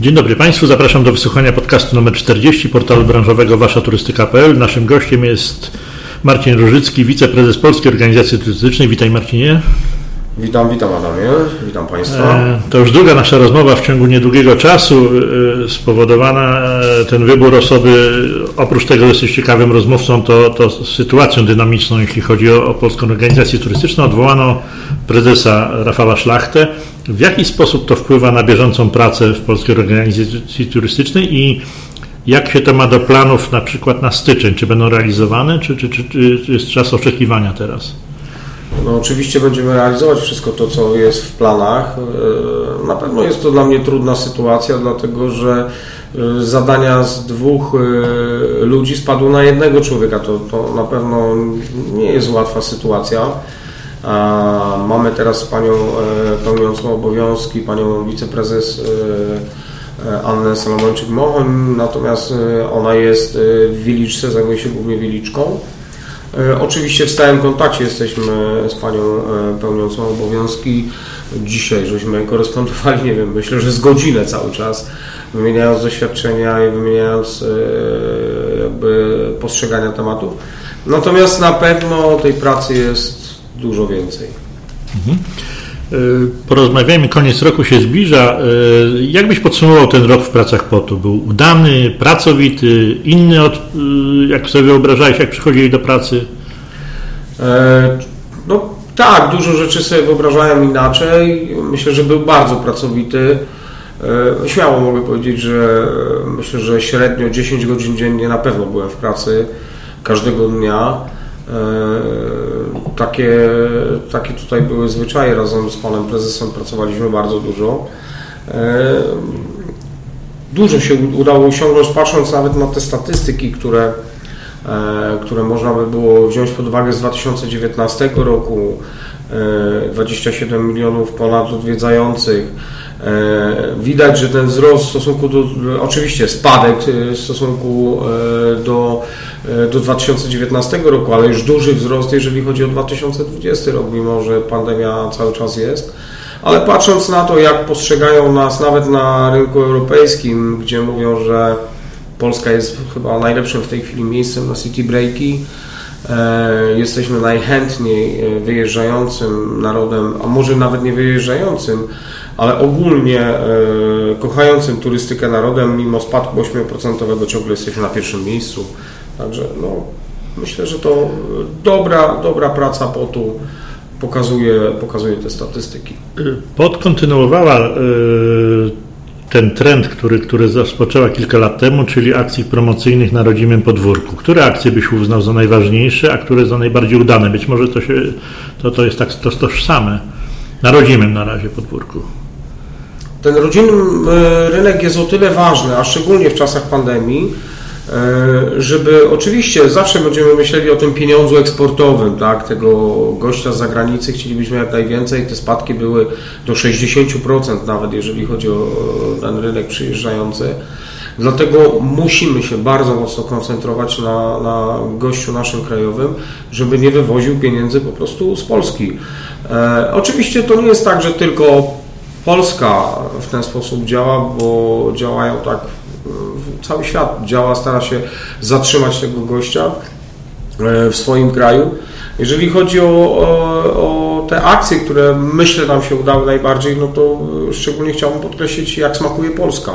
Dzień dobry Państwu, zapraszam do wysłuchania podcastu numer 40 portalu branżowego waszaturystyka.pl. Naszym gościem jest Marcin Różycki, wiceprezes Polskiej Organizacji Turystycznej. Witaj Marcinie. Witam, witam Adamie, witam Państwa. E, to już druga nasza rozmowa w ciągu niedługiego czasu e, spowodowana e, ten wybór osoby, oprócz tego, że jesteś ciekawym rozmówcą, to, to sytuacją dynamiczną, jeśli chodzi o, o Polską Organizację Turystyczną. Odwołano prezesa Rafała Szlachtę. W jaki sposób to wpływa na bieżącą pracę w Polskiej Organizacji Turystycznej i jak się to ma do planów na przykład na styczeń? Czy będą realizowane, czy, czy, czy, czy jest czas oczekiwania teraz? No, oczywiście będziemy realizować wszystko to, co jest w planach. E, na pewno jest to dla mnie trudna sytuacja, dlatego że e, zadania z dwóch e, ludzi spadły na jednego człowieka. To, to na pewno nie jest łatwa sytuacja. Mamy teraz panią pełniącą obowiązki, panią wiceprezes Annę Salomończyk-Mochon, natomiast ona jest w Wiliczce, zajmuje się głównie Wiliczką. E, oczywiście w stałym kontakcie jesteśmy z Panią e, pełniącą obowiązki. Dzisiaj żeśmy korespondowali, nie wiem, myślę, że z godzinę cały czas, wymieniając doświadczenia i wymieniając e, jakby postrzegania tematów. Natomiast na pewno tej pracy jest dużo więcej. Mhm. Y, porozmawiajmy, koniec roku się zbliża. Y, jak byś podsumował ten rok w pracach POTU? Był udany, pracowity, inny od, y, jak sobie wyobrażałeś, jak przychodzili do pracy? E, no tak, dużo rzeczy sobie wyobrażałem inaczej. Myślę, że był bardzo pracowity. E, śmiało mogę powiedzieć, że myślę, że średnio 10 godzin dziennie na pewno byłem w pracy każdego dnia. E, takie, takie tutaj były zwyczaje. Razem z panem prezesem pracowaliśmy bardzo dużo. E, dużo się udało osiągnąć, patrząc nawet na te statystyki, które, e, które można by było wziąć pod uwagę z 2019 roku. 27 milionów ponad odwiedzających. Widać, że ten wzrost w stosunku do, oczywiście spadek w stosunku do E, do 2019 roku, ale już duży wzrost, jeżeli chodzi o 2020 rok, mimo że pandemia cały czas jest. Ale patrząc na to, jak postrzegają nas nawet na rynku europejskim, gdzie mówią, że Polska jest chyba najlepszym w tej chwili miejscem na city breaki, e, jesteśmy najchętniej e, wyjeżdżającym narodem, a może nawet nie wyjeżdżającym, ale ogólnie kochającym turystykę narodem, mimo spadku 8% ciągle jesteśmy na pierwszym miejscu. Także no, myślę, że to dobra, dobra praca POT-u pokazuje, pokazuje te statystyki. POT kontynuowała y, ten trend, który, który rozpoczęła kilka lat temu, czyli akcji promocyjnych na rodzimym podwórku. Które akcje byś uznał za najważniejsze, a które za najbardziej udane? Być może to, się, to, to jest tak to tożsame. Na rodzimym na razie podwórku. Ten rodzimny y, rynek jest o tyle ważny, a szczególnie w czasach pandemii, E, żeby oczywiście zawsze będziemy myśleli o tym pieniądzu eksportowym, tak, tego gościa z zagranicy, chcielibyśmy jak najwięcej, te spadki były do 60% nawet, jeżeli chodzi o ten rynek przyjeżdżający. Dlatego musimy się bardzo mocno koncentrować na, na gościu naszym krajowym, żeby nie wywoził pieniędzy po prostu z Polski. E, oczywiście to nie jest tak, że tylko Polska w ten sposób działa, bo działają tak cały świat działa, stara się zatrzymać tego gościa e, w swoim kraju. Jeżeli chodzi o, o, o, te akcje, które myślę nam się udały najbardziej, no to szczególnie chciałbym podkreślić, jak smakuje Polska.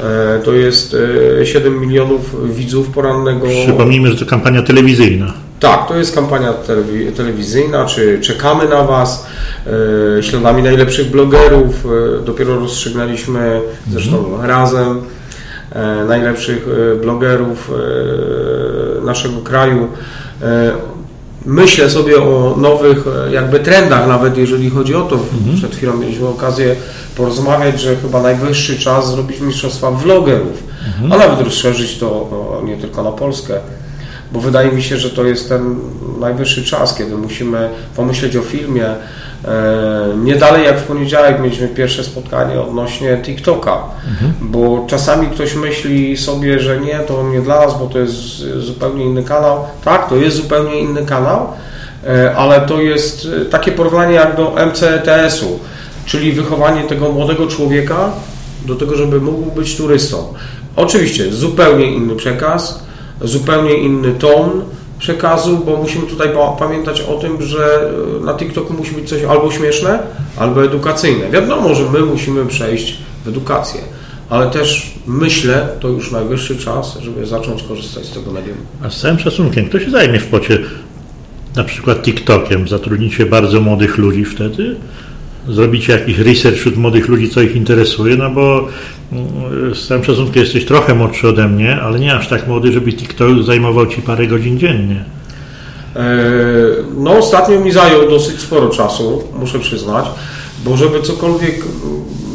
E, to jest 7 e, milionów widzów porannego. Przypomnijmy, że to kampania telewizyjna. Tak, to jest kampania telewizyjna, czy czekamy na Was, śladami najlepszych blogerów. Dopiero rozstrzygnęliśmy, zresztą mhm. razem, E, najlepszych e, blogerów e, naszego kraju. Myślę sobie o nowych jakby trendach, nawet jeżeli chodzi o to. Mhm. Przed chwilą mieliśmy okazję porozmawiać, że chyba najwyższy czas zrobić mistrzostwa vlogerów, mhm. a nawet rozszerzyć to nie tylko na Polskę bo wydaje mi się, że to jest ten najwyższy czas, kiedy musimy pomyśleć o filmie. E, nie dalej jak w poniedziałek mieliśmy pierwsze spotkanie odnośnie TikToka, mhm. bo czasami ktoś myśli sobie, że nie, to nie dla nas, bo to jest zupełnie inny kanał. Tak, to jest zupełnie inny kanał, e, ale to jest takie porównanie jak do MCTS-u, czyli wychowanie tego młodego człowieka do tego, żeby mógł być turystą. Oczywiście zupełnie inny przekaz, zupełnie inny ton przekazu, bo musimy tutaj pamiętać o tym, że e, na TikToku musi być coś albo śmieszne, albo edukacyjne. Wiadomo, że my musimy przejść w edukację, ale też myślę, to już najwyższy czas, żeby zacząć korzystać z tego medium. A z całym szacunkiem, kto się zajmie w pocie na przykład TikTokiem? Zatrudnicie bardzo młodych ludzi wtedy? Zrobicie jakiś research wśród młodych ludzi, co ich interesuje? No bo mm, z całym szacunkiem jesteś trochę młodszy ode mnie, ale nie aż tak młody, żeby TikTok zajmował Ci parę godzin dziennie. E, no ostatnio mi zajął dosyć sporo czasu, muszę przyznać, bo żeby cokolwiek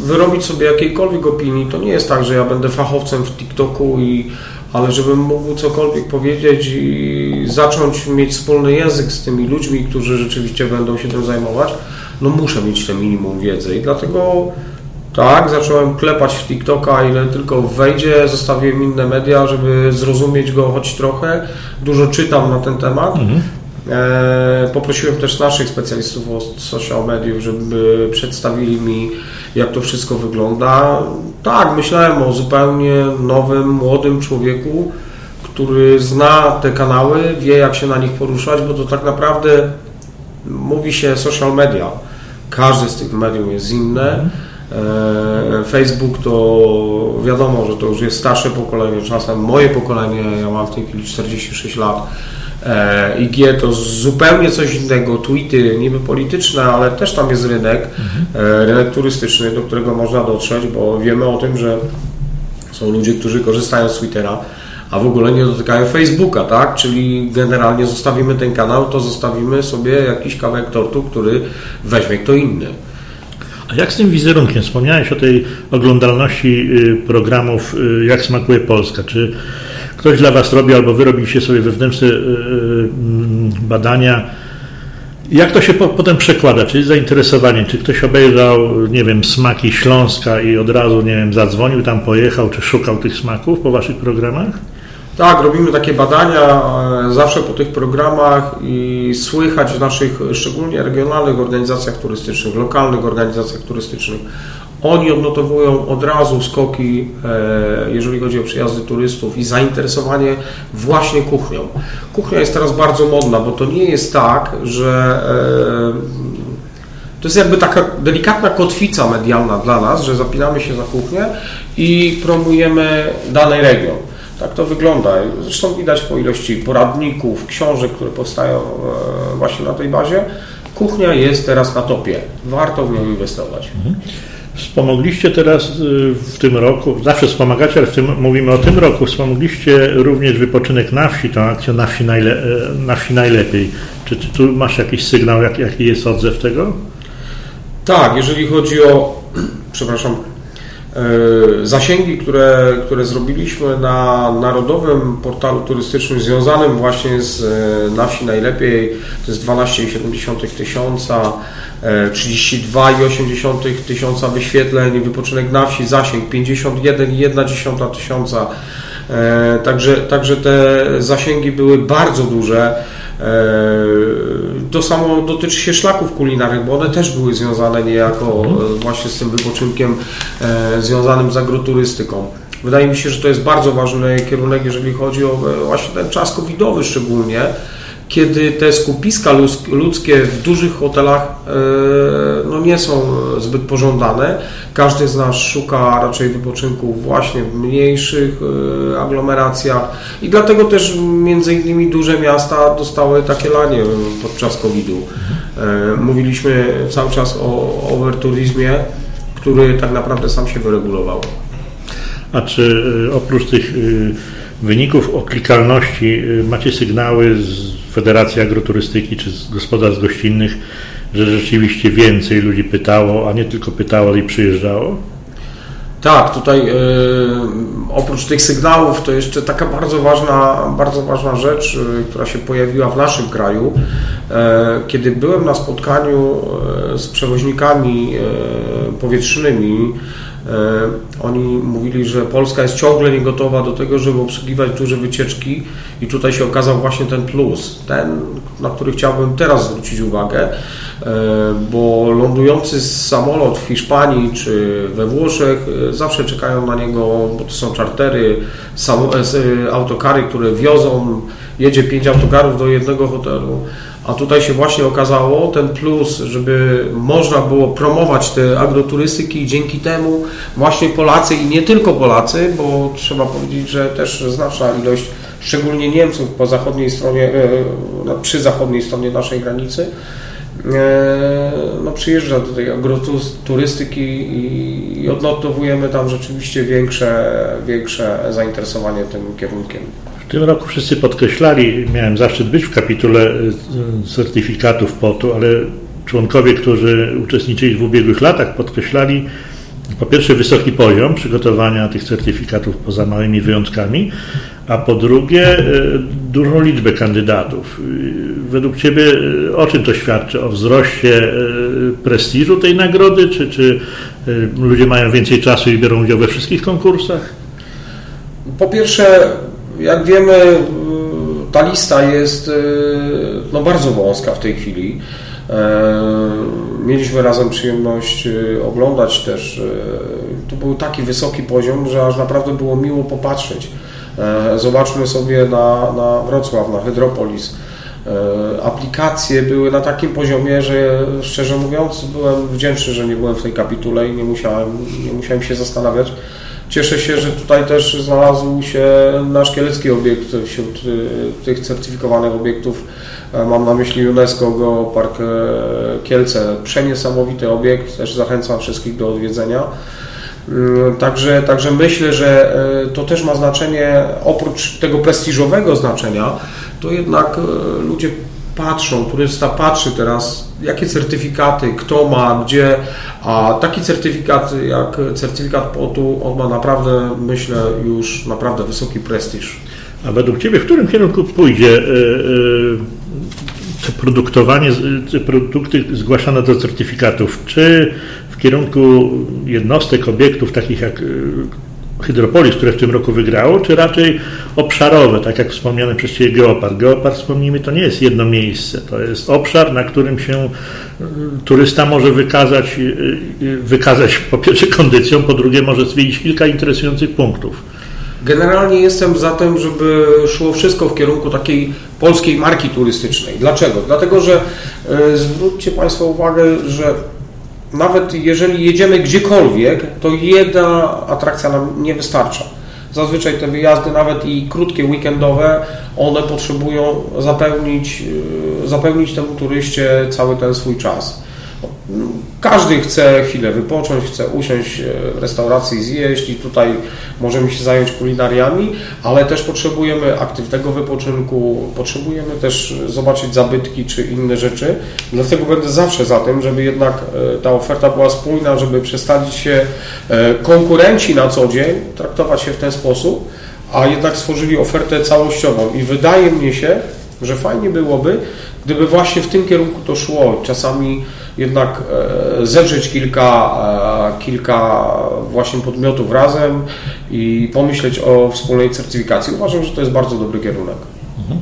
wyrobić sobie jakiejkolwiek opinii, to nie jest tak, że ja będę fachowcem w TikToku i ale żebym mógł cokolwiek powiedzieć i zacząć mieć wspólny język z tymi ludźmi, którzy rzeczywiście będą się tym zajmować, no muszę mieć te minimum wiedzy i dlatego tak, zacząłem klepać w TikToka, ile tylko wejdzie, zostawiłem inne media, żeby zrozumieć go choć trochę. Dużo czytam na ten temat. Mhm. E, poprosiłem też naszych specjalistów od social mediów, żeby przedstawili mi, jak to wszystko wygląda. Tak, myślałem o zupełnie nowym, młodym człowieku, który zna te kanały, wie jak się na nich poruszać, bo to tak naprawdę mówi się social media. Każdy z tych mediów jest inne. E, Facebook to wiadomo, że to już jest starsze pokolenie, czasem moje pokolenie, ja mam w tej chwili 46 lat. E, IG to zupełnie coś innego, tweety niby polityczne, ale też tam jest rynek, mhm. rynek turystyczny, do którego można dotrzeć, bo wiemy o tym, że są ludzie, którzy korzystają z Twittera, a w ogóle nie dotykają Facebooka, tak? Czyli generalnie zostawimy ten kanał, to zostawimy sobie jakiś kawałek tortu, który weźmie kto inny. A jak z tym wizerunkiem? Wspomniałeś o tej oglądalności y, programów y, Jak smakuje Polska. Czy ktoś dla Was robi albo Wy robiliście sobie wewnętrzne y, mm, badania? Jak to się potem przekłada? Czy zainteresowanie? Czy ktoś obejrzał, nie wiem, smaki Śląska i od razu, nie wiem, zadzwonił, tam pojechał, czy szukał tych smaków po Waszych programach? Tak, robimy takie badania e, zawsze po tych programach i słychać w naszych szczególnie regionalnych organizacjach turystycznych, lokalnych organizacjach turystycznych. Oni odnotowują od razu skoki, e, jeżeli chodzi o przyjazdy turystów i zainteresowanie właśnie kuchnią. Kuchnia jest teraz bardzo modna, bo to nie jest tak, że e, to jest jakby taka delikatna kotwica medialna dla nas, że zapinamy się za kuchnię i promujemy dany region. Tak to wygląda. Zresztą widać po ilości poradników, książek, które powstają e, właśnie na tej bazie. Kuchnia jest teraz na topie. Warto w nią inwestować. Mhm. Wspomogliście teraz y, w tym roku, zawsze wspomagacie, ale w tym, mówimy o tym roku, wspomogliście również wypoczynek na wsi, tą akcją na wsi, najle, e, na wsi najlepiej. Czy, czy tu masz jakiś sygnał, jak, jaki jest odzew tego? Tak, jeżeli chodzi o, przepraszam, zasięgi, które, które zrobiliśmy na narodowym portalu turystycznym związanym właśnie z e, na wsi najlepiej, to jest 12,7 tysiąca, 32,8 e, tysiąca wyświetleń, wypoczynek na wsi, zasięg 51,1 tysiąca. Także, także te zasięgi były bardzo duże. To samo dotyczy się szlaków kulinarnych, bo one też były związane niejako mhm. właśnie z tym wypoczynkiem e, związanym z agroturystyką. Wydaje mi się, że to jest bardzo ważny kierunek, jeżeli chodzi o e, właśnie ten czas covidowy szczególnie, kiedy te skupiska ludzkie w dużych hotelach e, no, nie są zbyt pożądane. Każdy z nas szuka raczej wypoczynku właśnie w mniejszych e, aglomeracjach i dlatego też między innymi duże miasta dostały takie lanie podczas COVID-u. E, mówiliśmy cały czas o overturizmie, który tak naprawdę sam się wyregulował. A czy oprócz tych wyników o klikalności macie sygnały z Federacji Agroturystyki czy z gospodarstw gościnnych, że rzeczywiście więcej ludzi pytało, a nie tylko pytało, i przyjeżdżało? Tak, tutaj yy, oprócz tych sygnałów to jeszcze taka bardzo ważna, bardzo ważna rzecz, yy, która się pojawiła w naszym kraju. Yy, kiedy byłem na spotkaniu z przewoźnikami powietrznymi Oni mówili, że Polska jest ciągle nie gotowa do tego, żeby obsługiwać duże wycieczki i tutaj się okazał właśnie ten plus, ten, na który chciałbym teraz zwrócić uwagę, bo lądujący samolot w Hiszpanii czy we Włoszech zawsze czekają na niego, bo to są czartery, autokary, które wiozą, jedzie pięć autokarów do jednego hotelu, a tutaj się właśnie okazało ten plus, żeby można było promować te agroturystyki dzięki temu właśnie Polacy i nie tylko Polacy, bo trzeba powiedzieć, że też znaczna ilość, szczególnie Niemców po zachodniej stronie, e, przy zachodniej stronie naszej granicy, e, no, przyjeżdża do tej agroturystyki i odnotowujemy tam rzeczywiście większe, większe zainteresowanie tym kierunkiem. W tym roku wszyscy podkreślali, miałem zaszczyt być w kapitule y, certyfikatów POT-u, ale członkowie, którzy uczestniczyli w ubiegłych latach, podkreślali po pierwsze wysoki poziom przygotowania tych certyfikatów poza małymi wyjątkami, a po drugie y, dużą liczbę kandydatów. Y, według Ciebie o czym to świadczy? O wzroście prestiżu tej nagrody? Czy, czy ludzie mają więcej czasu i biorą udział we wszystkich konkursach? Po pierwsze, jak wiemy, ta lista jest y, no, bardzo wąska w tej chwili. E, mieliśmy razem przyjemność y, oglądać też. Y, to był taki wysoki poziom, że aż naprawdę było miło popatrzeć. E, zobaczmy sobie na, na Wrocław, na Hydropolis. E, aplikacje były na takim poziomie, że szczerze mówiąc byłem wdzięczny, że nie byłem w tej kapitule i nie musiałem, nie musiałem się zastanawiać Cieszę się, że tutaj też znalazł się nasz kielecki obiekt wśród y, tych certyfikowanych obiektów. E, mam na myśli UNESCO Geopark e, Kielce. Przeniesamowity obiekt, też zachęcam wszystkich do odwiedzenia. Mm, także, także myślę, że e, to też ma znaczenie, oprócz tego prestiżowego znaczenia, to jednak ludzie patrzą, turysta patrzy teraz, jakie certyfikaty, kto ma, gdzie, a taki certyfikat jak certyfikat POT-u, on ma naprawdę, myślę, już naprawdę wysoki prestiż. A według Ciebie w którym kierunku pójdzie e, e, to produktowanie, te produkty zgłaszane do certyfikatów? Czy w kierunku jednostek, obiektów takich jak e, Hydropolis, które w tym roku wygrało, czy raczej obszarowe, tak jak wspomniany przez Ciebie Geopard. Geopard, wspomnijmy, to nie jest jedno miejsce, to jest obszar, na którym się y, turysta może wykazać, y, y, wykazać po pierwsze kondycją, po drugie może zwiedzić kilka interesujących punktów. Generalnie jestem za tym, żeby szło wszystko w kierunku takiej polskiej marki turystycznej. Dlaczego? Dlatego, że zwróćcie Państwo uwagę, że nawet jeżeli jedziemy gdziekolwiek, to jedna atrakcja nam nie wystarcza. Zazwyczaj te wyjazdy, nawet i krótkie, weekendowe, one potrzebują zapełnić, e, zapełnić temu turyście cały ten swój czas. Każdy chce chwilę wypocząć, chce usiąść w restauracji, zjeść i tutaj możemy się zająć kulinariami, ale też potrzebujemy aktywnego wypoczynku, potrzebujemy też zobaczyć zabytki czy inne rzeczy. Dlatego będę zawsze za tym, żeby jednak e, ta oferta była spójna, żeby przestawić się e, konkurenci na co dzień, traktować się w ten sposób, a jednak stworzyli ofertę całościową. I wydaje mi się, że fajnie byłoby, gdyby właśnie w tym kierunku to szło. Czasami jednak e, zedrzeć kilka, e, kilka właśnie podmiotów razem i pomyśleć o wspólnej certyfikacji. Uważam, że to jest bardzo dobry kierunek. Mhm.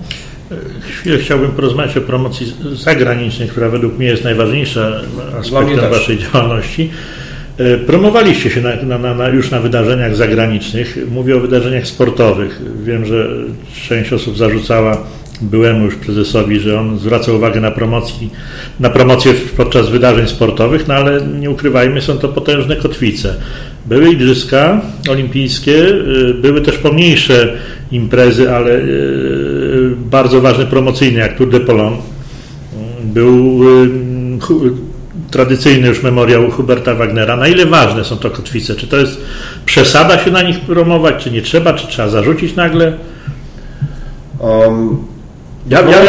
Chwilę chciałbym porozmawiać o promocji zagranicznej, która według mnie jest najważniejsza aspektem Waszej działalności. E, promowaliście się na, na, na, już na wydarzeniach zagranicznych. Mówię o wydarzeniach sportowych. Wiem, że część osób zarzucała byłemu już prezesowi, że on zwraca uwagę na, promocji, na promocję podczas wydarzeń sportowych, no ale nie ukrywajmy, są to potężne kotwice. Były igrzyska olimpijskie, y, były też pomniejsze imprezy, ale y, bardzo ważne promocyjne, jak Tour de Polon. Był y, tradycyjny już memoriał Huberta Wagnera. Na ile ważne są to kotwice? Czy to jest przesada się na nich promować, czy nie trzeba, czy trzeba zarzucić nagle? Um, ja, ja,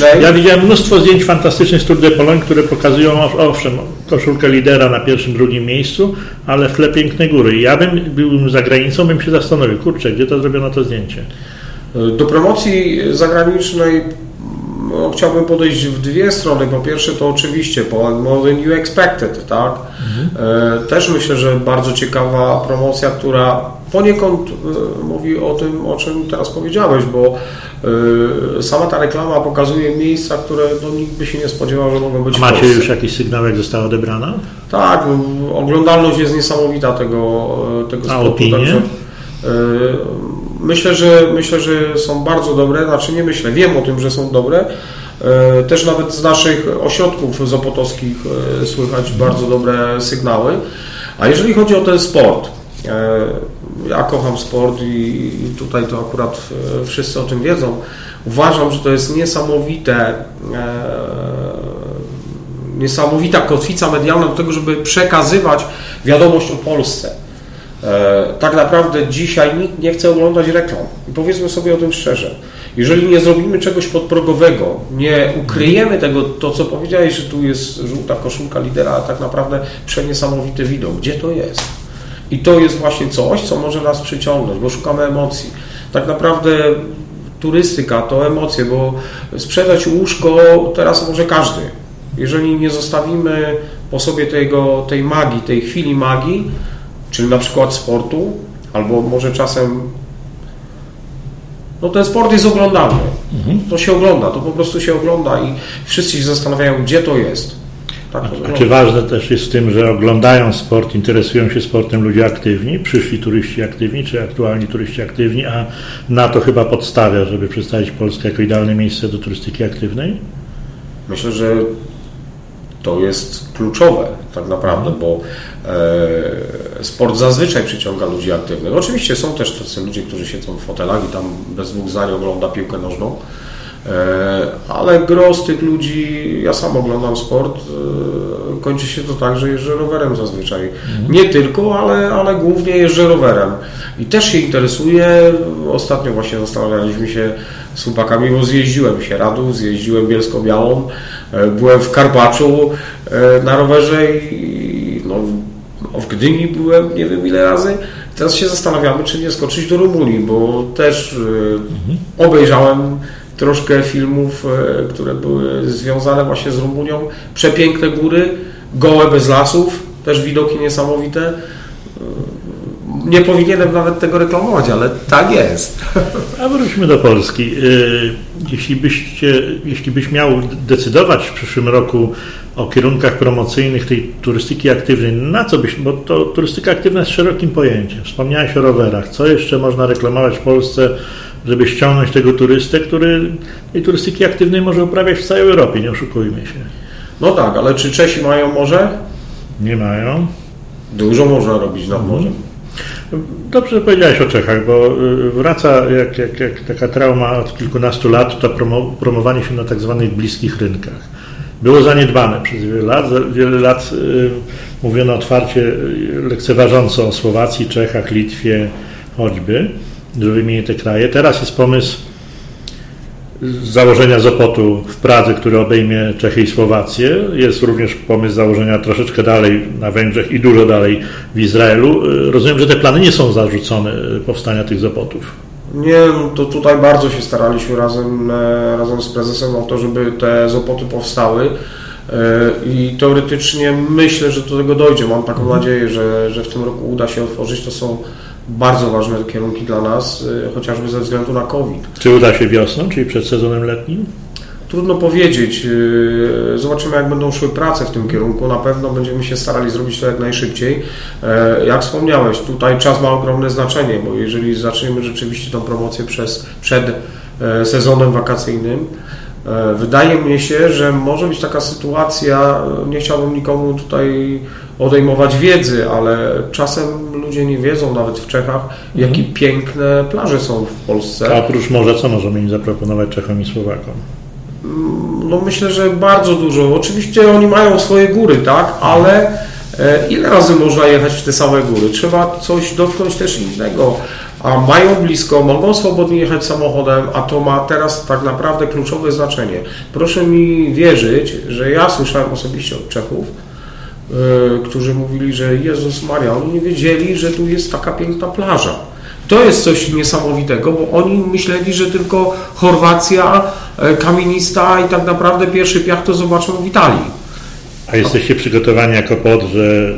ja, ja widziałem mnóstwo zdjęć fantastycznych z Tour de Pologne, które pokazują owszem koszulkę lidera na pierwszym, drugim miejscu, ale w tle pięknej góry. Ja bym był za granicą, bym się zastanowił, kurczę, gdzie to zrobiono to zdjęcie? Do promocji zagranicznej no, chciałbym podejść w dwie strony. Po pierwsze to oczywiście Poland More Than You Expected, tak? Mhm. Też myślę, że bardzo ciekawa promocja, która poniekąd mówi o tym, o czym teraz powiedziałeś, bo sama ta reklama pokazuje miejsca, które no, nikt by się nie spodziewał, że mogą być A macie już jakiś sygnał, jak została odebrana? Tak, oglądalność jest niesamowita tego, tego A spotu. Opinie? Także, Myślę, że myślę, że są bardzo dobre, znaczy nie myślę, wiem o tym, że są dobre. Też nawet z naszych ośrodków zopotowskich słychać bardzo dobre sygnały. A jeżeli chodzi o ten sport, ja kocham sport i tutaj to akurat wszyscy o tym wiedzą. Uważam, że to jest niesamowite, niesamowita kotwica medialna do tego, żeby przekazywać wiadomość o Polsce. E, tak naprawdę dzisiaj nikt nie chce oglądać reklam. I powiedzmy sobie o tym szczerze. Jeżeli nie zrobimy czegoś podprogowego, nie ukryjemy tego, to co powiedziałeś, że tu jest żółta koszulka lidera, a tak naprawdę przeniesamowity widok. Gdzie to jest? I to jest właśnie coś, co może nas przyciągnąć, bo szukamy emocji. Tak naprawdę turystyka to emocje, bo sprzedać łóżko teraz może każdy. Jeżeli nie zostawimy po sobie tego, tej magii, tej chwili magii, czyli na przykład sportu, albo może czasem no ten sport jest oglądany. Mhm. To się ogląda, to po prostu się ogląda i wszyscy się zastanawiają, gdzie to jest. Tak a, a czy ważne też jest w tym, że oglądają sport, interesują się sportem ludzie aktywni, przyszli turyści aktywni, czy aktualni turyści aktywni, a na to chyba podstawia, żeby przedstawić Polskę jako idealne miejsce do turystyki aktywnej? Myślę, że to jest kluczowe tak naprawdę, bo e, sport zazwyczaj przyciąga ludzi aktywnych. Oczywiście są też tacy ludzie, którzy siedzą w fotelach i tam bez dwóch zdań ogląda piłkę nożną, e, ale gros tych ludzi, ja sam oglądam sport, e, kończy się to tak, że jeżdżę rowerem zazwyczaj. Mhm. Nie tylko, ale, ale głównie jeżdżę rowerem. I też się interesuję. Ostatnio właśnie zastanawialiśmy się z chłopakami, bo zjeździłem się Radu, zjeździłem Bielsko-Białą, e, byłem w Karpaczu na rowerze i no, w Gdyni byłem nie wiem ile razy. Teraz się zastanawiamy, czy nie skoczyć do Rumunii, bo też mhm. obejrzałem troszkę filmów, które były związane właśnie z Rumunią. Przepiękne góry, gołe bez lasów, też widoki niesamowite nie powinienem nawet tego reklamować, ale tak jest. A wróćmy do Polski. Y, jeśli, byście, jeśli byś miał decydować w przyszłym roku o kierunkach promocyjnych tej turystyki aktywnej, na co byś, bo to turystyka aktywna jest szerokim pojęciem. Wspomniałeś o rowerach. Co jeszcze można reklamować w Polsce, żeby ściągnąć tego turystę, który tej turystyki aktywnej może uprawiać w całej Europie, nie oszukujmy się. No tak, ale czy Czesi mają morze? Nie mają. Dużo można robić nad morzem. Dobrze powiedziałeś o Czechach, bo y, wraca jak, jak, jak taka trauma od kilkunastu lat, to promo, promowanie się na tak zwanych bliskich rynkach. Było zaniedbane przez wiele lat. Wiele lat y, mówiono otwarcie, y, lekceważąco o Słowacji, Czechach, Litwie choćby, że wymienię te kraje. Teraz jest pomysł założenia Zopotu w Pradze, który obejmie Czechy i Słowację. Jest również pomysł założenia troszeczkę dalej na Węgrzech i dużo dalej w Izraelu. Rozumiem, że te plany nie są zarzucone powstania tych Zopotów. Nie, no to tutaj bardzo się staraliśmy razem, e, razem z prezesem o to, żeby te Zopoty powstały. E, I teoretycznie myślę, że do tego dojdzie. Mam taką mhm. nadzieję, że, że w tym roku uda się otworzyć. To są bardzo ważne kierunki dla nas, y, chociażby ze względu na COVID. Czy uda się wiosną, czyli przed sezonem letnim? Trudno powiedzieć. Y, zobaczymy, jak będą szły prace w tym kierunku. Na pewno będziemy się starali zrobić to jak najszybciej. E, jak wspomniałeś, tutaj czas ma ogromne znaczenie, bo jeżeli zaczniemy rzeczywiście tą promocję przez, przed e, sezonem wakacyjnym, wydaje mi się, że może być taka sytuacja, nie chciałbym nikomu tutaj odejmować wiedzy, ale czasem ludzie nie wiedzą, nawet w Czechach, mhm. jakie piękne plaże są w Polsce. A oprócz morza, co możemy im zaproponować Czechom i Słowakom? Mm, no myślę, że bardzo dużo. Oczywiście oni mają swoje góry, tak, ale e, ile razy można jechać w te same góry? Trzeba coś dotknąć też innego. A mają blisko, mogą swobodnie jechać samochodem, a to ma teraz tak naprawdę kluczowe znaczenie. Proszę mi wierzyć, że ja słyszałem osobiście od Czechów, E, którzy mówili, że Jezus Maria, oni nie wiedzieli, że tu jest taka piękna plaża. To jest coś niesamowitego, bo oni myśleli, że tylko Chorwacja kamienista i tak naprawdę pierwszy piach to zobaczą w Italii. A jesteście przygotowani jako POT, że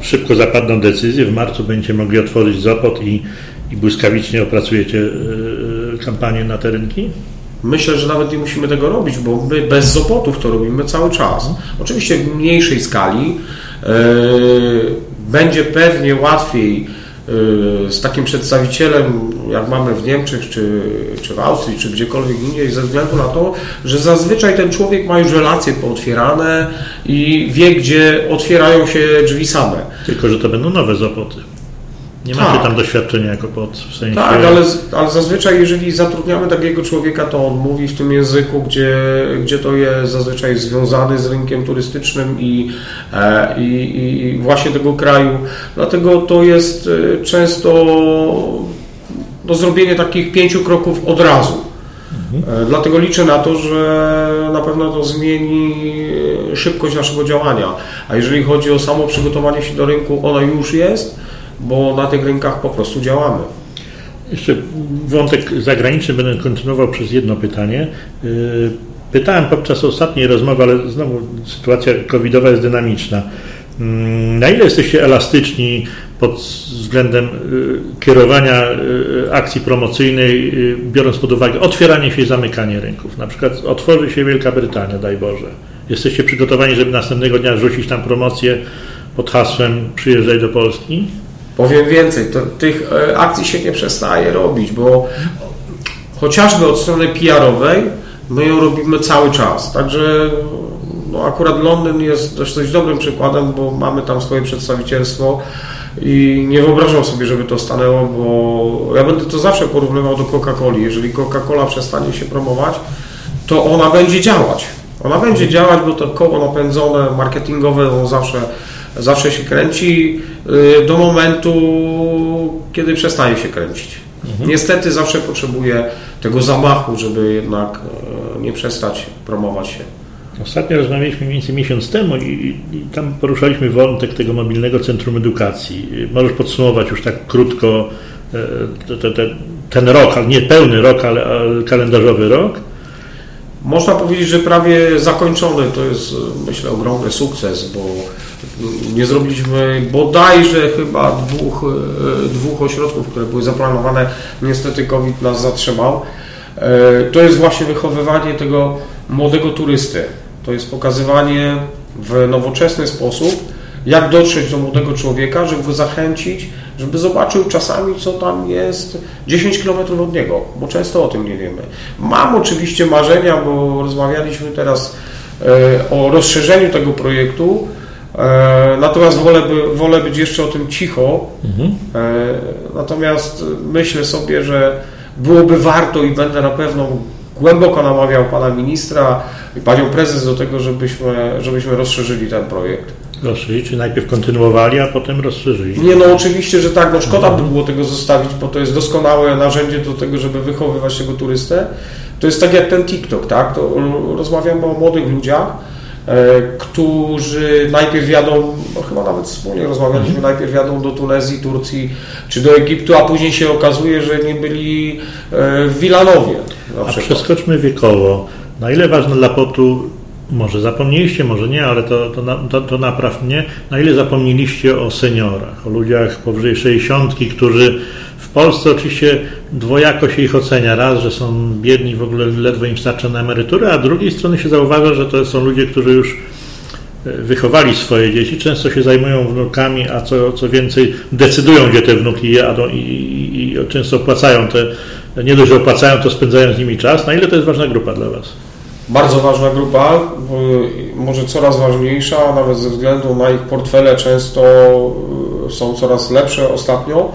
szybko zapadną decyzje, w marcu będziecie mogli otworzyć Zopot i, i błyskawicznie opracujecie yy, kampanię na te rynki? Myślę, że nawet nie musimy tego robić, bo my bez Zopotów to robimy cały czas. Oczywiście w mniejszej skali. Yy, będzie pewnie łatwiej z takim przedstawicielem, jak mamy w Niemczech, czy, czy w Austrii, czy gdziekolwiek indziej, ze względu na to, że zazwyczaj ten człowiek ma już relacje pootwierane i wie, gdzie otwierają się drzwi same. Tylko, że to będą nowe zapoty. Nie macie tak. tam doświadczenia jako pod w sensie. Tak, ale, ale zazwyczaj, jeżeli zatrudniamy takiego człowieka, to on mówi w tym języku, gdzie, gdzie to jest zazwyczaj związany z rynkiem turystycznym i, e, i, i właśnie tego kraju. Dlatego to jest e, często do zrobienie takich pięciu kroków od razu. Mhm. E, dlatego liczę na to, że na pewno to zmieni szybkość naszego działania. A jeżeli chodzi o samo przygotowanie się do rynku, ona już jest bo na tych rynkach po prostu działamy. Jeszcze wątek zagraniczny będę kontynuował przez jedno pytanie. Y, pytałem podczas ostatniej rozmowy, ale znowu sytuacja covidowa jest dynamiczna. Mm, na ile jesteście elastyczni pod względem y, kierowania y, akcji promocyjnej, biorąc pod uwagę otwieranie się i zamykanie rynków? Na przykład otworzy się Wielka Brytania, daj Boże. Jesteście przygotowani, żeby następnego dnia rzucić tam promocję pod hasłem przyjeżdżaj do Polski? Powiem więcej, to, tych e, akcji się nie przestaje robić, bo chociażby od strony PR-owej my ją robimy cały czas. Także no akurat Londyn jest dość, dość dobrym przykładem, bo mamy tam swoje przedstawicielstwo i nie wyobrażam sobie, żeby to stanęło, bo ja będę to zawsze porównywał do Coca-Coli. Jeżeli Coca-Cola przestanie się promować, to ona będzie działać. Ona będzie działać, bo to koło napędzone, marketingowe, ono zawsze zawsze się kręci y, do momentu, kiedy przestaje się kręcić. Mhm. Niestety zawsze potrzebuje tego zamachu, żeby jednak e, nie przestać promować się. Ostatnio rozmawialiśmy mniej więcej miesiąc temu i, i, tam poruszaliśmy wątek tego mobilnego centrum edukacji. Możesz podsumować już tak krótko e, te, te, ten rok, nie pełny rok, ale kalendarzowy rok? Można powiedzieć, że prawie zakończony. To jest myślę ogromny sukces, bo nie zrobiliśmy bodajże chyba dwóch, e, dwóch ośrodków, które były zaplanowane. Niestety COVID nas zatrzymał. E, to jest właśnie wychowywanie tego młodego turysty. To jest pokazywanie w nowoczesny sposób, jak dotrzeć do młodego człowieka, żeby go zachęcić, żeby zobaczył czasami, co tam jest 10 km od niego, bo często o tym nie wiemy. Mam oczywiście marzenia, bo rozmawialiśmy teraz e, o rozszerzeniu tego projektu, E, natomiast wolę, by, wolę być jeszcze o tym cicho. Mhm. E, natomiast myślę sobie, że byłoby warto i będę na pewno głęboko namawiał pana ministra i panią prezes do tego, żebyśmy, żebyśmy rozszerzyli ten projekt. Rozszerzyli, czy najpierw kontynuowali, a potem rozszerzyli? Nie, no oczywiście, że tak. No szkoda by było tego zostawić, bo to jest doskonałe narzędzie do tego, żeby wychowywać tego turystę. To jest tak jak ten TikTok, tak? To rozmawiamy o młodych ludziach, E, którzy najpierw jadą, no chyba nawet wspólnie rozmawialiśmy, mhm. najpierw jadą do Tunezji, Turcji czy do Egiptu, a później się okazuje, że nie byli e, w Wilanowie. A przeskoczmy wiekowo. Na ile ważne dla potu, może zapomnieliście, może nie, ale to, to, to, to napraw mnie, na ile zapomnieliście o seniorach, o ludziach powyżej 60, którzy Polsce oczywiście dwojako się ich ocenia. Raz, że są biedni, w ogóle ledwo im starcza na emeryturę, a z drugiej strony się zauważa, że to są ludzie, którzy już e, wychowali swoje dzieci, często się zajmują wnukami, a co, co więcej decydują, gdzie te wnuki jadą i, i, i często opłacają te, nie dość, opłacają, to spędzają z nimi czas. Na ile to jest ważna grupa dla Was? Bardzo ważna grupa, może coraz ważniejsza, nawet ze względu na ich portfele często e, są coraz lepsze ostatnio.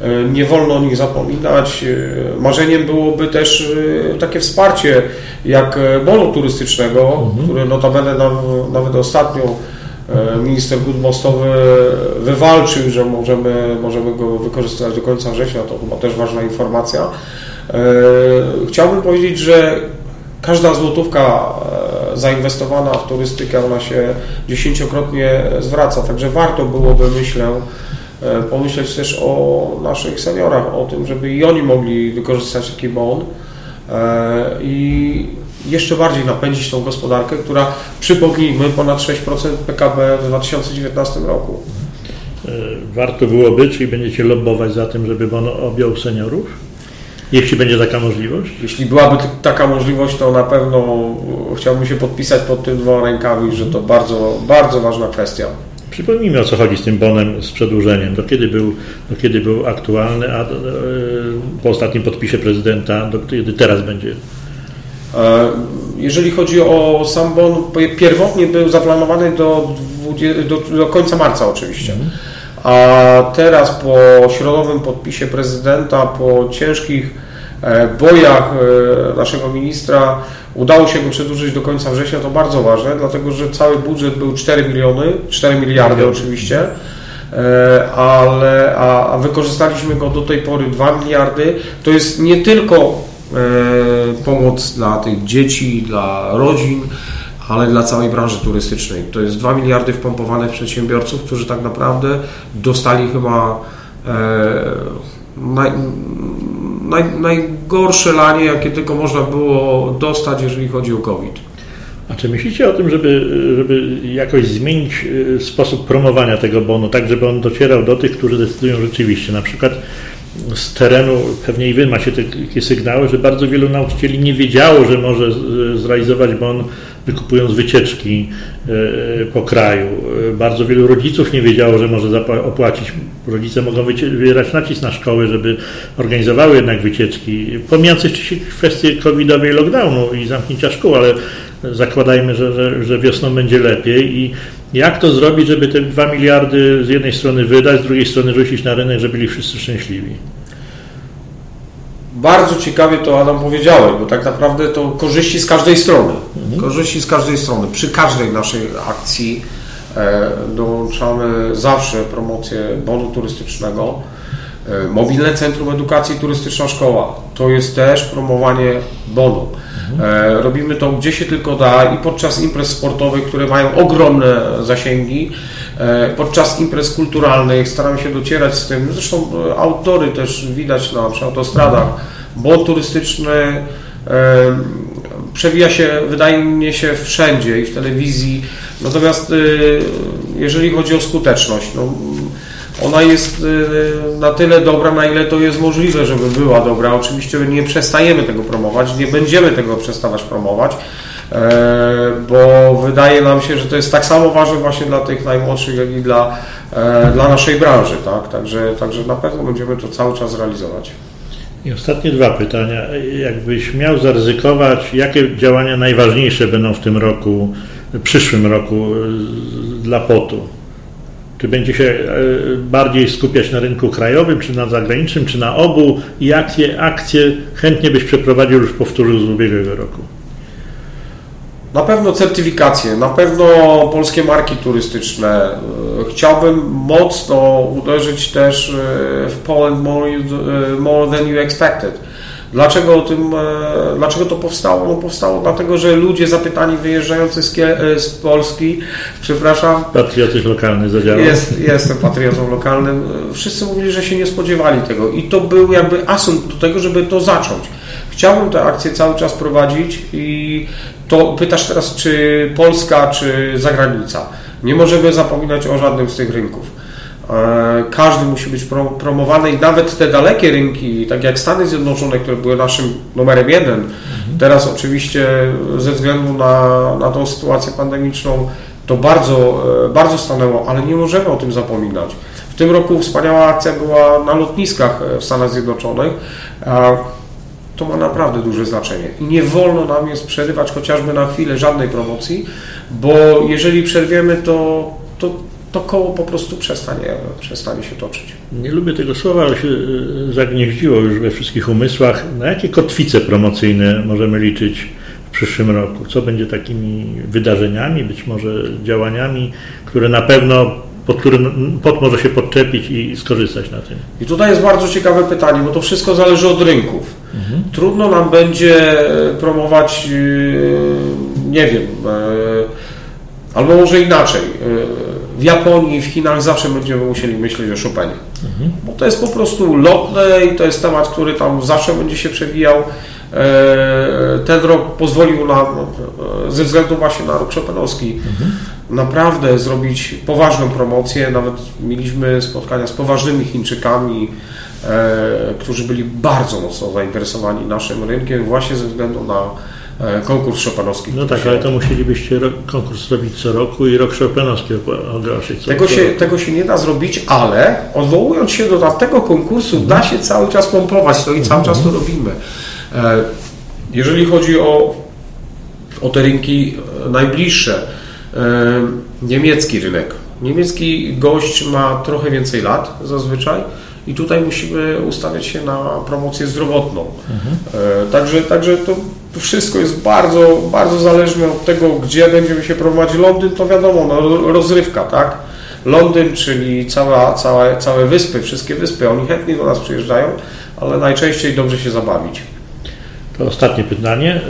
E, nie wolno o nich zapominać. E, marzeniem byłoby też takie wsparcie jak bonu turystycznego, mhm. który notabene nawet ostatnio minister Gud Mostowy wywalczył, że możemy, możemy go wykorzystać do końca września, to chyba też ważna informacja. Chciałbym powiedzieć, że każda złotówka zainwestowana w turystykę, ona się dziesięciokrotnie zwraca, także warto byłoby, myślę, E, pomyśleć też o naszych seniorach, o tym, żeby i oni mogli wykorzystać taki bon. i jeszcze bardziej napędzić tą gospodarkę, która, przypomnijmy, ponad 6% PKB w 2019 roku. Warto byłoby, czyli będziecie lobbować za tym, żeby on objął seniorów? Jeśli będzie taka możliwość? Jeśli byłaby taka możliwość, to na pewno chciałbym się podpisać pod tym dwoma rękami, że to bardzo, bardzo ważna kwestia. Przypomnijmy o co chodzi z tym bonem z przedłużeniem. Do kiedy był, do kiedy był aktualny, a po ostatnim podpisie prezydenta, do kiedy teraz będzie? E, jeżeli chodzi o sam bon, pierwotnie był zaplanowany do, 20, do, do końca marca oczywiście. Mhm. A teraz po środowym podpisie prezydenta, po ciężkich e, bojach e, naszego ministra udało się go przedłużyć do końca września, to bardzo ważne, dlatego że cały budżet był 4 miliony, 4 miliardy oczywiście, ale a, a wykorzystaliśmy go do tej pory 2 miliardy. To jest nie tylko E, pomoc dla tych dzieci, dla rodzin, ale dla całej branży turystycznej. To jest 2 miliardy wpompowane w przedsiębiorców, którzy tak naprawdę dostali chyba e, naj, naj, najgorsze lanie, jakie tylko można było dostać, jeżeli chodzi o COVID. A czy myślicie o tym, żeby, żeby jakoś zmienić e, sposób promowania tego bonu, tak żeby on docierał do tych, którzy decydują rzeczywiście, na przykład z terenu, pewnie i Wy macie takie sygnały, że bardzo wielu nauczycieli nie wiedziało, że może zrealizować bon wykupując wycieczki e, po kraju. E, bardzo wielu rodziców nie wiedziało, że może opłacić. Rodzice mogą wywierać nacisk na szkoły, żeby organizowały jednak wycieczki. Pomijając jeszcze kwestię covidowej lockdownu i zamknięcia szkół, ale zakładajmy, że, że, że wiosną będzie lepiej i jak to zrobić, żeby te 2 miliardy z jednej strony wydać, z drugiej strony rzucić na rynek, żeby byli wszyscy szczęśliwi? Bardzo ciekawie to Adam powiedziałeś, bo tak naprawdę to korzyści z każdej strony. Mhm. Korzyści z każdej strony. Przy każdej naszej akcji e, dołączamy zawsze promocję bonu turystycznego. E, mobilne Centrum Edukacji Turystyczna Szkoła to jest też promowanie bonu. E, robimy to gdzie się tylko da i podczas imprez sportowych, które mają ogromne zasięgi, podczas imprez kulturalnych staramy się docierać z tym. Zresztą outdory też widać na, przy autostradach. Bon turystyczny przewija się, wydaje mi się, wszędzie i w telewizji. Natomiast jeżeli chodzi o skuteczność, no, ona jest y, na tyle dobra, na ile to jest możliwe, żeby była dobra. Oczywiście nie przestajemy tego promować, nie będziemy tego przestawać promować, e, bo wydaje nam się, że to jest tak samo ważne właśnie dla tych najmłodszych, jak i dla, e, dla naszej branży. Tak? Także, także na pewno będziemy to cały czas realizować. I ostatnie dwa pytania. Jakbyś miał zaryzykować, jakie działania najważniejsze będą w tym roku, przyszłym roku dla POT-u? Czy będzie się e, bardziej skupiać na rynku krajowym, czy na zagranicznym, czy na obu i jakie akcje chętnie byś przeprowadził, już powtórzył z ubiegłego roku? Na pewno certyfikacje, na pewno polskie marki turystyczne. E, chciałbym mocno uderzyć też e, w Poland more, more than you expected Dlaczego, o tym, e, dlaczego to powstało? No powstało dlatego, że ludzie zapytani wyjeżdżający z, e, z Polski, przepraszam. Patriotyzm lokalny zadziałał. Jest, jestem patriotą lokalnym. Wszyscy mówili, że się nie spodziewali tego i to był jakby asumpt do tego, żeby to zacząć. Chciałbym tę akcję cały czas prowadzić i to pytasz teraz, czy Polska, czy zagranica. Nie możemy zapominać o żadnym z tych rynków. E, każdy musi być promowany i nawet te dalekie rynki, tak jak Stany Zjednoczone, które były naszym numerem jeden, mhm. teraz oczywiście ze względu na, na tą sytuację pandemiczną to bardzo, e, bardzo stanęło, ale nie możemy o tym zapominać. W tym roku wspaniała akcja była na lotniskach e, w Stanach Zjednoczonych. To ma naprawdę duże znaczenie i nie wolno nam jest przerywać chociażby na chwilę żadnej promocji, bo jeżeli przerwiemy, to, to to koło po prostu przestanie, przestanie się toczyć. Nie lubię tego słowa, ale się e, zagnieździło już we wszystkich umysłach. Na jakie kotwice promocyjne możemy liczyć w przyszłym roku? Co będzie takimi wydarzeniami, być może działaniami, które na pewno pod którym pod może się podczepić i skorzystać na tym. I tutaj jest bardzo ciekawe pytanie, bo to wszystko zależy od rynków. Mhm. Trudno nam będzie promować, e, nie wiem, e, albo może inaczej w Japonii, w Chinach zawsze będziemy musieli myśleć o Chopinie. Mhm. Bo to jest po prostu lotne i to jest temat, który tam zawsze będzie się przewijał. Ten rok pozwolił nam, ze względu właśnie na rok Chopinowski, mhm. naprawdę zrobić poważną promocję. Nawet mieliśmy spotkania z poważnymi Chińczykami, którzy byli bardzo mocno zainteresowani naszym rynkiem właśnie ze względu na E, konkurs Chopinowski. No tak, ale to musielibyście konkurs robić co roku i rok Chopinowski ogłosić. Tego się, tego się nie da zrobić, ale odwołując się do tamtego konkursu, da się cały czas pompować to i cały czas to robimy. E, jeżeli chodzi o, o te rynki e, najbliższe, niemiecki rynek. Niemiecki gość ma trochę więcej lat zazwyczaj i tutaj musimy ustawiać się na promocję zdrowotną. Mhm. Także, także to wszystko jest bardzo, bardzo zależne od tego, gdzie będziemy się prowadzić. Londyn to wiadomo, no, rozrywka, tak? Londyn, czyli cała, cała, całe wyspy, wszystkie wyspy, oni chętnie do nas przyjeżdżają, ale najczęściej dobrze się zabawić. To ostatnie pytanie.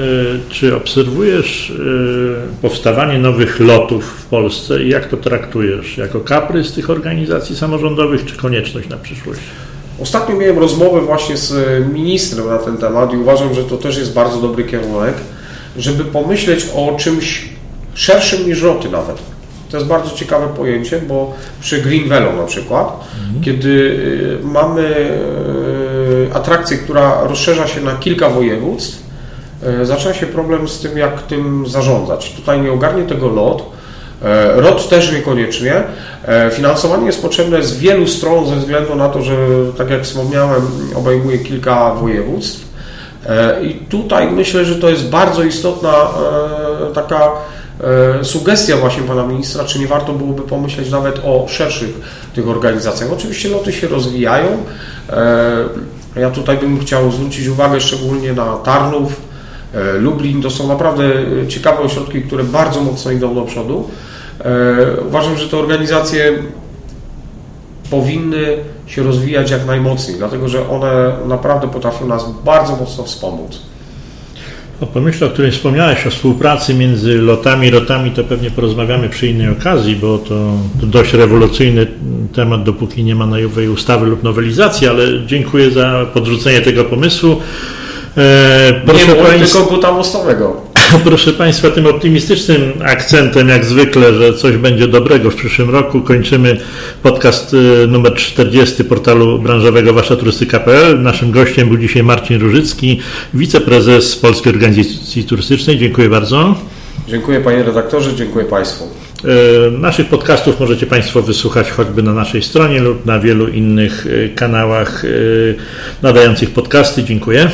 Y, czy obserwujesz y, powstawanie nowych lotów w Polsce i jak to traktujesz? Jako kaprys tych organizacji samorządowych, czy konieczność na przyszłość? Ostatnio miałem rozmowę właśnie z ministrem na ten temat i uważam, że to też jest bardzo dobry kierunek, żeby pomyśleć o czymś szerszym niż loty nawet. To jest bardzo ciekawe pojęcie, bo przy Green Velo na przykład, mhm. kiedy y, mamy y, atrakcję, która rozszerza się na kilka województw, y, zaczyna się problem z tym, jak tym zarządzać. Tutaj nie ogarnie tego lot, E, ROT też niekoniecznie. E, finansowanie jest potrzebne z wielu stron ze względu na to, że tak jak wspomniałem, obejmuje kilka województw. E, I tutaj myślę, że to jest bardzo istotna taka sugestia właśnie pana ministra, czy nie warto byłoby pomyśleć nawet o szerszych tych organizacjach. Oczywiście loty się rozwijają. Ja tutaj bym chciał zwrócić uwagę szczególnie na Tarnów, Lublin. To są naprawdę ciekawe ośrodki, które bardzo mocno idą do przodu. E, uważam, że te organizacje powinny się rozwijać jak najmocniej, dlatego że one naprawdę potrafią nas bardzo mocno wspomóc. O pomyśle, o którym wspomniałeś, o współpracy między lotami i rotami, to pewnie porozmawiamy przy innej okazji, bo to, to dość rewolucyjny temat, dopóki nie ma nowej ustawy lub nowelizacji, ale dziękuję za podrzucenie tego pomysłu. E, proszę nie, państw... tylko buta mostowego. Proszę Państwa, tym optymistycznym akcentem, jak zwykle, że coś będzie dobrego w przyszłym roku, kończymy podcast y, numer 40 portalu branżowego Wasza Turystyka.pl. Naszym gościem był dzisiaj Marcin Różycki, wiceprezes Polskiej Organizacji Turystycznej. Dziękuję bardzo. Dziękuję Panie redaktorze, dziękuję Państwu. Y, naszych podcastów możecie Państwo wysłuchać choćby na naszej stronie lub na wielu innych y, kanałach nadających podcasty. Dziękuję.